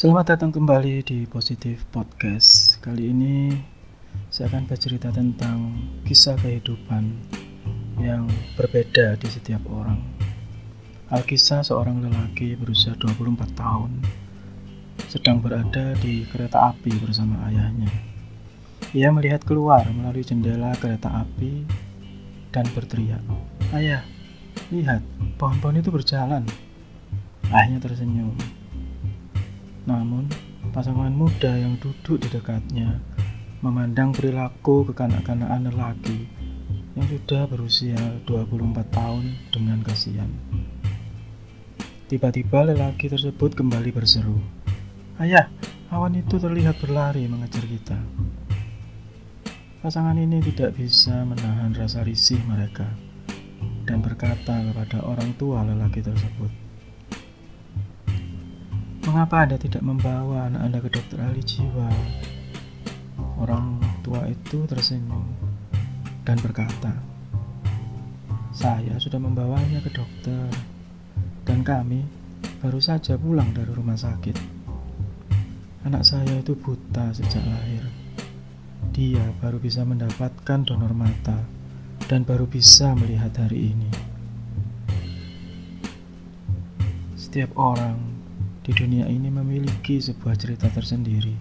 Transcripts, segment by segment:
Selamat datang kembali di Positif Podcast. Kali ini saya akan bercerita tentang kisah kehidupan yang berbeda di setiap orang. Alkisah seorang lelaki berusia 24 tahun sedang berada di kereta api bersama ayahnya. Ia melihat keluar melalui jendela kereta api dan berteriak, "Ayah, lihat, pohon-pohon itu berjalan." Ayahnya tersenyum namun, pasangan muda yang duduk di dekatnya memandang perilaku kekanak-kanakan lelaki yang sudah berusia 24 tahun dengan kasihan. Tiba-tiba lelaki tersebut kembali berseru, Ayah, awan itu terlihat berlari mengejar kita. Pasangan ini tidak bisa menahan rasa risih mereka dan berkata kepada orang tua lelaki tersebut, Mengapa Anda tidak membawa anak Anda ke dokter ahli jiwa? Orang tua itu tersenyum dan berkata, Saya sudah membawanya ke dokter dan kami baru saja pulang dari rumah sakit. Anak saya itu buta sejak lahir. Dia baru bisa mendapatkan donor mata dan baru bisa melihat hari ini. Setiap orang di dunia ini memiliki sebuah cerita tersendiri.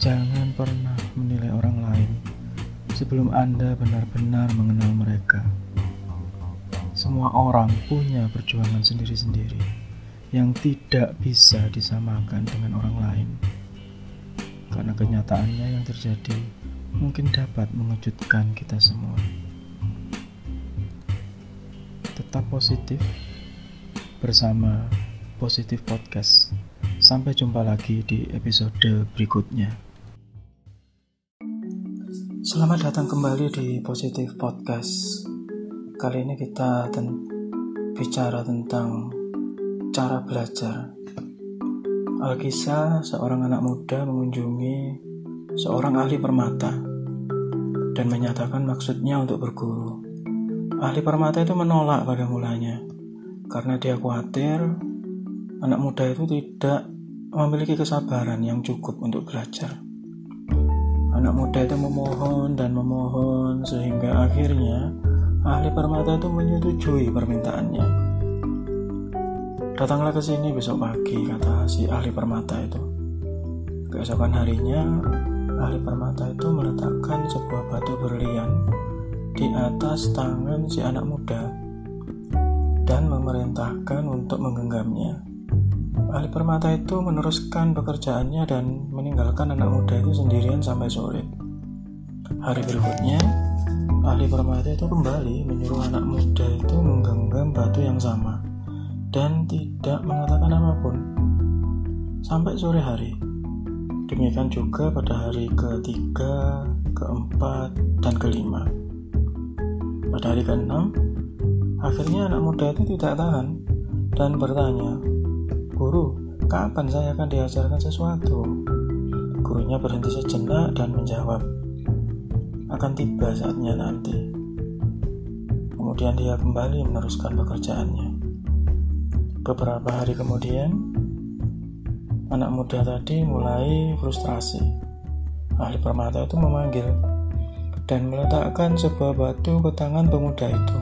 Jangan pernah menilai orang lain sebelum Anda benar-benar mengenal mereka. Semua orang punya perjuangan sendiri-sendiri yang tidak bisa disamakan dengan orang lain. Karena kenyataannya yang terjadi mungkin dapat mengejutkan kita semua. Tetap positif bersama Positif Podcast. Sampai jumpa lagi di episode berikutnya. Selamat datang kembali di Positif Podcast. Kali ini kita ten bicara tentang cara belajar. Alkisah, seorang anak muda mengunjungi seorang ahli permata dan menyatakan maksudnya untuk berguru. Ahli permata itu menolak pada mulanya karena dia khawatir anak muda itu tidak memiliki kesabaran yang cukup untuk belajar. Anak muda itu memohon dan memohon sehingga akhirnya ahli permata itu menyetujui permintaannya. Datanglah ke sini besok pagi, kata si ahli permata itu. Keesokan harinya, ahli permata itu meletakkan sebuah batu berlian di atas tangan si anak muda dan memerintahkan untuk menggenggamnya. Ahli permata itu meneruskan pekerjaannya dan meninggalkan anak muda itu sendirian sampai sore. Hari berikutnya, ahli permata itu kembali menyuruh anak muda itu menggenggam batu yang sama dan tidak mengatakan apa pun sampai sore hari. Demikian juga pada hari ketiga, keempat, dan kelima. Pada hari keenam, akhirnya anak muda itu tidak tahan dan bertanya, Guru, kapan saya akan diajarkan sesuatu? Gurunya berhenti sejenak dan menjawab, akan tiba saatnya nanti. Kemudian dia kembali meneruskan pekerjaannya. Beberapa hari kemudian, anak muda tadi mulai frustrasi. Ahli permata itu memanggil dan meletakkan sebuah batu ke tangan pemuda itu.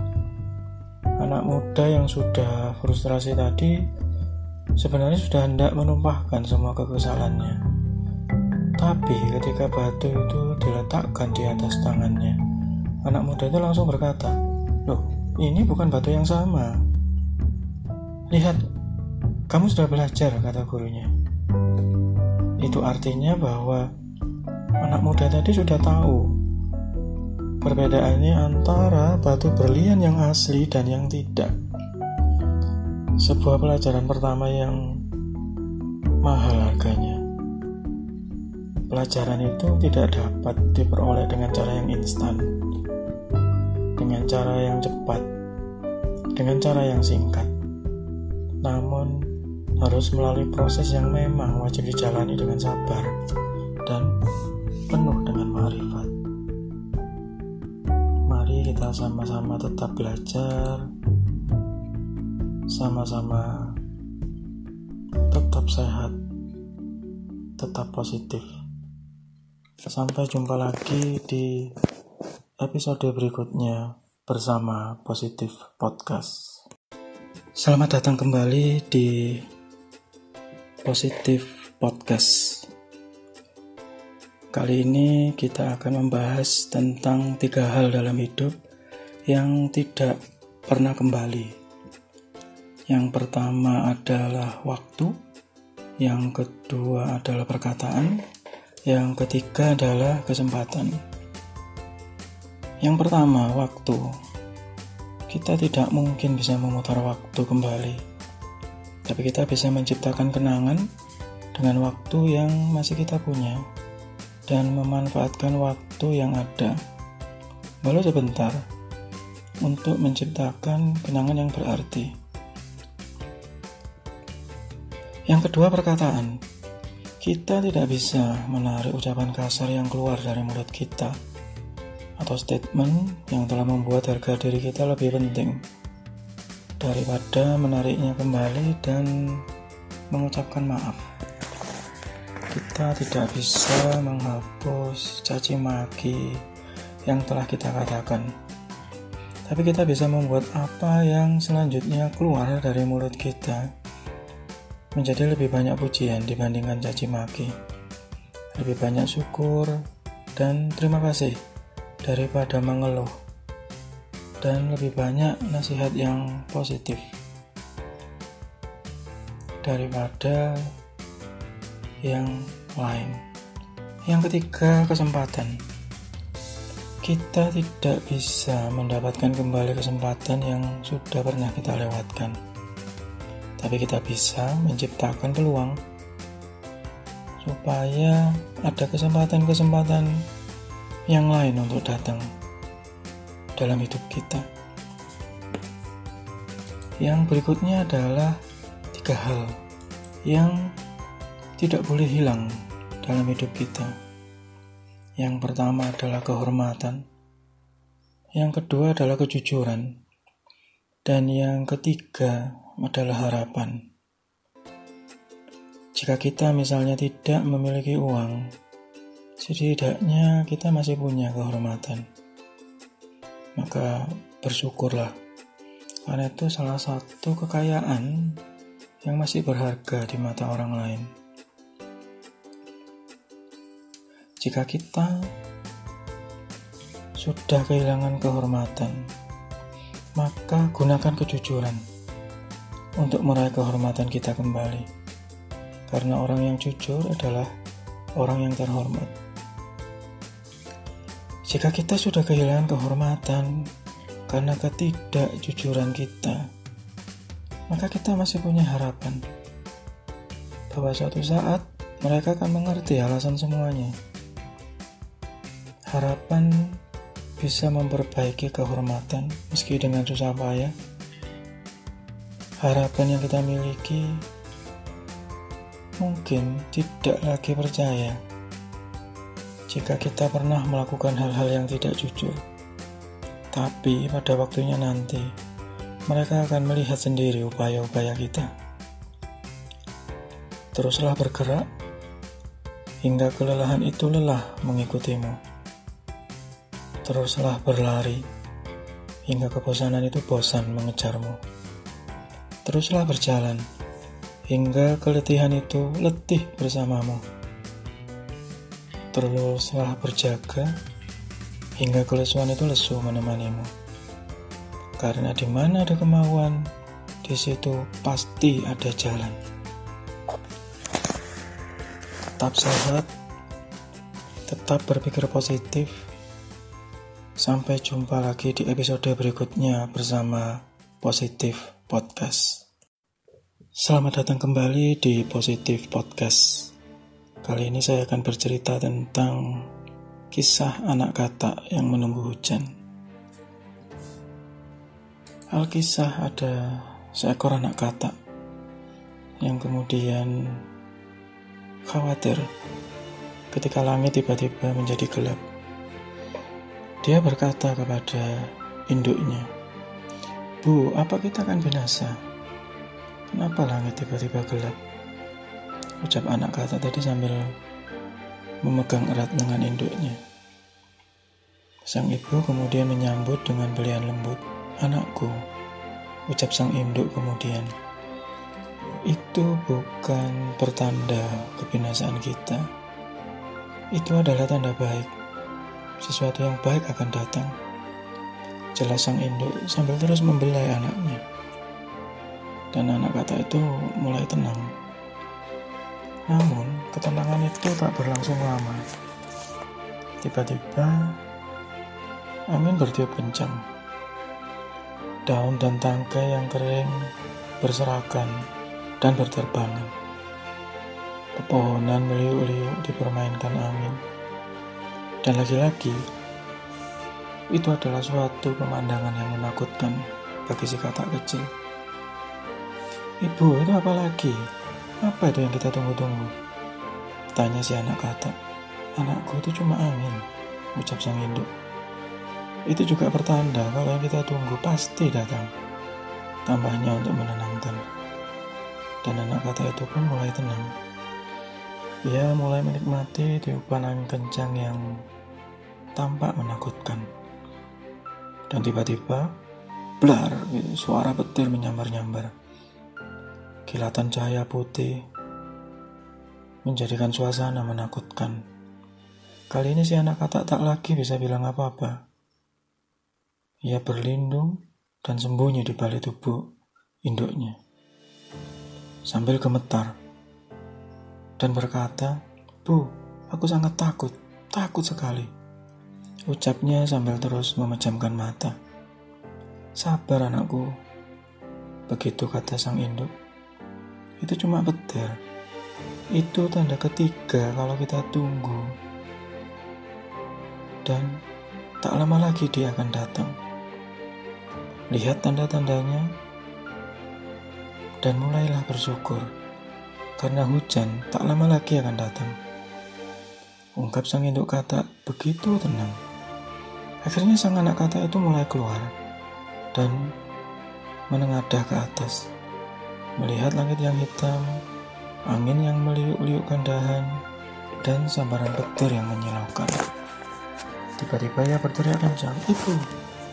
Anak muda yang sudah frustrasi tadi sebenarnya sudah hendak menumpahkan semua kekesalannya. Tapi ketika batu itu diletakkan di atas tangannya, anak muda itu langsung berkata, Loh, ini bukan batu yang sama. Lihat, kamu sudah belajar, kata gurunya. Itu artinya bahwa anak muda tadi sudah tahu perbedaannya antara batu berlian yang asli dan yang tidak sebuah pelajaran pertama yang mahal harganya. Pelajaran itu tidak dapat diperoleh dengan cara yang instan, dengan cara yang cepat, dengan cara yang singkat. Namun, harus melalui proses yang memang wajib dijalani dengan sabar dan penuh dengan marifat. Mari kita sama-sama tetap belajar, sama-sama tetap sehat tetap positif. Sampai jumpa lagi di episode berikutnya bersama Positif Podcast. Selamat datang kembali di Positif Podcast. Kali ini kita akan membahas tentang tiga hal dalam hidup yang tidak pernah kembali. Yang pertama adalah waktu, yang kedua adalah perkataan, yang ketiga adalah kesempatan. Yang pertama, waktu. Kita tidak mungkin bisa memutar waktu kembali, tapi kita bisa menciptakan kenangan dengan waktu yang masih kita punya dan memanfaatkan waktu yang ada. Walau sebentar, untuk menciptakan kenangan yang berarti. Yang kedua perkataan. Kita tidak bisa menarik ucapan kasar yang keluar dari mulut kita atau statement yang telah membuat harga diri kita lebih penting daripada menariknya kembali dan mengucapkan maaf. Kita tidak bisa menghapus caci maki yang telah kita katakan. Tapi kita bisa membuat apa yang selanjutnya keluar dari mulut kita menjadi lebih banyak pujian dibandingkan caci maki, lebih banyak syukur dan terima kasih daripada mengeluh, dan lebih banyak nasihat yang positif daripada yang lain. Yang ketiga, kesempatan. Kita tidak bisa mendapatkan kembali kesempatan yang sudah pernah kita lewatkan tapi kita bisa menciptakan peluang supaya ada kesempatan-kesempatan yang lain untuk datang dalam hidup kita. Yang berikutnya adalah tiga hal yang tidak boleh hilang dalam hidup kita. Yang pertama adalah kehormatan, yang kedua adalah kejujuran, dan yang ketiga adalah harapan. Jika kita misalnya tidak memiliki uang, setidaknya kita masih punya kehormatan. Maka bersyukurlah, karena itu salah satu kekayaan yang masih berharga di mata orang lain. Jika kita sudah kehilangan kehormatan, maka gunakan kejujuran untuk meraih kehormatan kita kembali. Karena orang yang jujur adalah orang yang terhormat. Jika kita sudah kehilangan kehormatan karena ketidakjujuran kita, maka kita masih punya harapan bahwa suatu saat mereka akan mengerti alasan semuanya. Harapan bisa memperbaiki kehormatan meski dengan susah payah harapan yang kita miliki mungkin tidak lagi percaya jika kita pernah melakukan hal-hal yang tidak jujur. Tapi pada waktunya nanti, mereka akan melihat sendiri upaya-upaya kita. Teruslah bergerak hingga kelelahan itu lelah mengikutimu. Teruslah berlari hingga kebosanan itu bosan mengejarmu. Teruslah berjalan hingga keletihan itu letih bersamamu. Teruslah berjaga hingga kelesuan itu lesu menemanimu. Karena di mana ada kemauan, di situ pasti ada jalan. Tetap sehat, tetap berpikir positif. Sampai jumpa lagi di episode berikutnya bersama Positif Podcast. Selamat datang kembali di Positif Podcast. Kali ini saya akan bercerita tentang kisah anak katak yang menunggu hujan. Alkisah ada seekor anak katak yang kemudian khawatir ketika langit tiba-tiba menjadi gelap. Dia berkata kepada induknya, Bu, apa kita akan binasa? Kenapa langit tiba-tiba gelap? Ucap anak kata tadi sambil memegang erat lengan induknya. Sang ibu kemudian menyambut dengan belian lembut. Anakku, ucap sang induk kemudian. Itu bukan pertanda kebinasaan kita. Itu adalah tanda baik. Sesuatu yang baik akan datang. Jelas sang induk sambil terus membelai anaknya. Dan anak kata itu mulai tenang. Namun, ketenangan itu tak berlangsung lama. Tiba-tiba, angin bertiup kencang. Daun dan tangkai yang kering berserakan dan berterbangan. Pepohonan meliuk-liuk dipermainkan angin. Dan lagi-lagi, itu adalah suatu pemandangan yang menakutkan bagi si katak kecil. Ibu, itu apa lagi? Apa itu yang kita tunggu-tunggu? Tanya si anak kata. Anakku itu cuma angin, ucap sang induk. Itu juga pertanda kalau yang kita tunggu pasti datang. Tambahnya untuk menenangkan. Dan anak kata itu pun mulai tenang. Ia mulai menikmati tiupan angin kencang yang tampak menakutkan. Dan tiba-tiba, blar, gitu, suara petir menyambar-nyambar. Kilatan cahaya putih menjadikan suasana menakutkan. Kali ini si anak katak tak lagi bisa bilang apa-apa. Ia berlindung dan sembunyi di balik tubuh induknya. Sambil gemetar dan berkata, Bu, aku sangat takut, takut sekali. Ucapnya sambil terus memejamkan mata. Sabar anakku, begitu kata sang induk. Itu cuma petir. Itu tanda ketiga kalau kita tunggu. Dan tak lama lagi dia akan datang. Lihat tanda-tandanya dan mulailah bersyukur karena hujan tak lama lagi akan datang. Ungkap sang induk kata begitu tenang. Akhirnya sang anak kata itu mulai keluar dan menengadah ke atas melihat langit yang hitam, angin yang meliuk-liukkan dahan, dan sambaran petir yang menyilaukan. Tiba-tiba ia berteriak kencang, Ibu,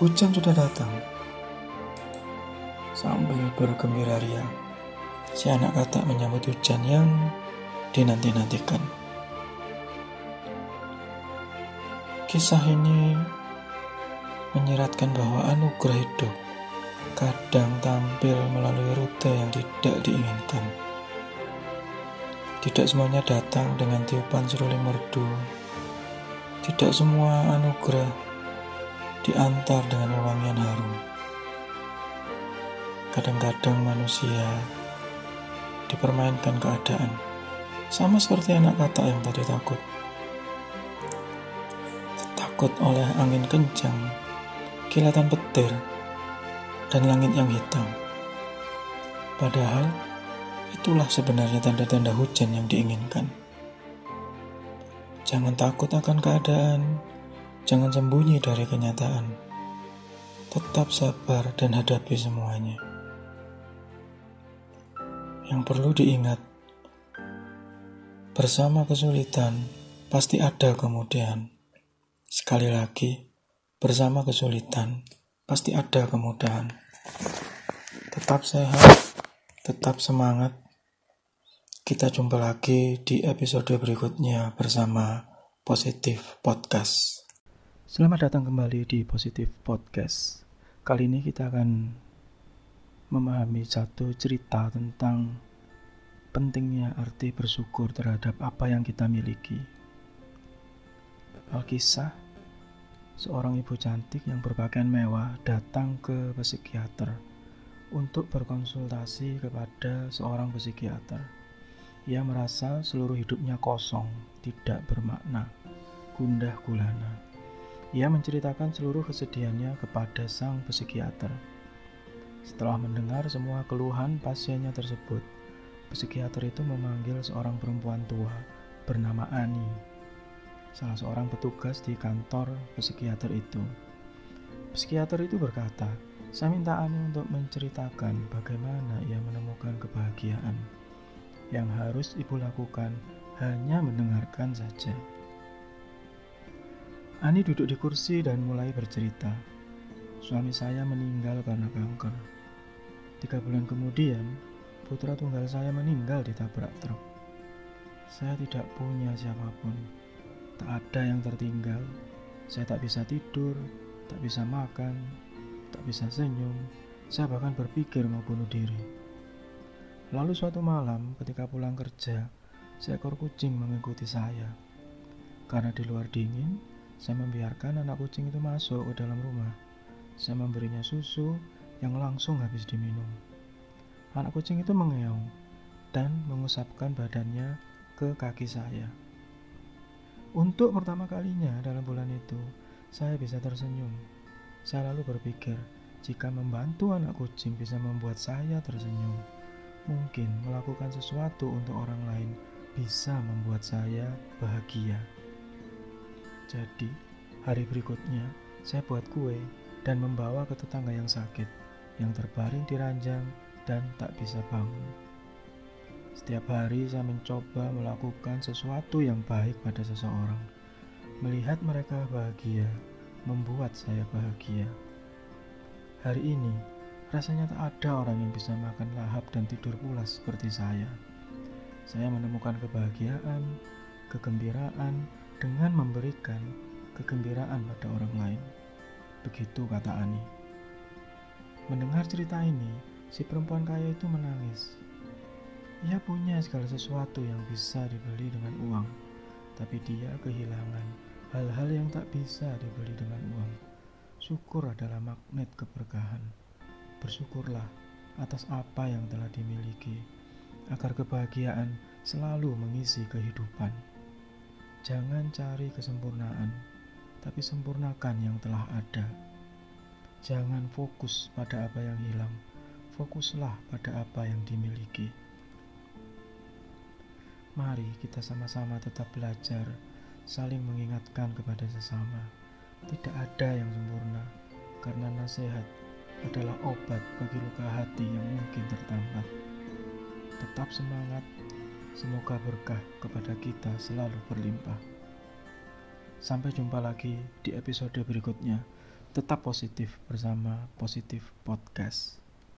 hujan sudah datang. Sambil bergembira ria, si anak kata menyambut hujan yang dinanti-nantikan. Kisah ini menyeratkan bahwa anugerah hidup kadang tampil melalui rute yang tidak diinginkan. Tidak semuanya datang dengan tiupan seruling merdu. Tidak semua anugerah diantar dengan wewangian harum. Kadang-kadang manusia dipermainkan keadaan, sama seperti anak kata yang tadi takut. Takut oleh angin kencang, kilatan petir, dan langit yang hitam. Padahal itulah sebenarnya tanda-tanda hujan yang diinginkan. Jangan takut akan keadaan, jangan sembunyi dari kenyataan. Tetap sabar dan hadapi semuanya. Yang perlu diingat, bersama kesulitan pasti ada kemudian. Sekali lagi, bersama kesulitan pasti ada kemudahan. Tetap sehat, tetap semangat. Kita jumpa lagi di episode berikutnya bersama Positif Podcast. Selamat datang kembali di Positif Podcast. Kali ini kita akan memahami satu cerita tentang pentingnya arti bersyukur terhadap apa yang kita miliki. Alkisah seorang ibu cantik yang berpakaian mewah datang ke psikiater untuk berkonsultasi kepada seorang psikiater. Ia merasa seluruh hidupnya kosong, tidak bermakna, gundah gulana. Ia menceritakan seluruh kesedihannya kepada sang psikiater. Setelah mendengar semua keluhan pasiennya tersebut, psikiater itu memanggil seorang perempuan tua bernama Ani salah seorang petugas di kantor psikiater itu. Psikiater itu berkata, saya minta Ani untuk menceritakan bagaimana ia menemukan kebahagiaan. Yang harus ibu lakukan hanya mendengarkan saja. Ani duduk di kursi dan mulai bercerita. Suami saya meninggal karena kanker. Tiga bulan kemudian, putra tunggal saya meninggal ditabrak truk. Saya tidak punya siapa pun. Ada yang tertinggal. Saya tak bisa tidur, tak bisa makan, tak bisa senyum. Saya bahkan berpikir mau bunuh diri. Lalu suatu malam ketika pulang kerja, seekor kucing mengikuti saya. Karena di luar dingin, saya membiarkan anak kucing itu masuk ke dalam rumah. Saya memberinya susu yang langsung habis diminum. Anak kucing itu mengeong dan mengusapkan badannya ke kaki saya. Untuk pertama kalinya dalam bulan itu, saya bisa tersenyum. Saya lalu berpikir, jika membantu anak kucing bisa membuat saya tersenyum, mungkin melakukan sesuatu untuk orang lain bisa membuat saya bahagia. Jadi, hari berikutnya saya buat kue dan membawa ke tetangga yang sakit, yang terbaring di ranjang dan tak bisa bangun. Setiap hari saya mencoba melakukan sesuatu yang baik pada seseorang. Melihat mereka bahagia, membuat saya bahagia. Hari ini, rasanya tak ada orang yang bisa makan lahap dan tidur pulas seperti saya. Saya menemukan kebahagiaan, kegembiraan dengan memberikan kegembiraan pada orang lain. Begitu kata Ani. Mendengar cerita ini, si perempuan kaya itu menangis ia punya segala sesuatu yang bisa dibeli dengan uang, tapi dia kehilangan hal-hal yang tak bisa dibeli dengan uang. Syukur adalah magnet keberkahan. Bersyukurlah atas apa yang telah dimiliki, agar kebahagiaan selalu mengisi kehidupan. Jangan cari kesempurnaan, tapi sempurnakan yang telah ada. Jangan fokus pada apa yang hilang, fokuslah pada apa yang dimiliki. Mari kita sama-sama tetap belajar, saling mengingatkan kepada sesama. Tidak ada yang sempurna, karena nasihat adalah obat bagi luka hati yang mungkin tertambat. Tetap semangat, semoga berkah kepada kita selalu berlimpah. Sampai jumpa lagi di episode berikutnya. Tetap positif bersama Positif Podcast.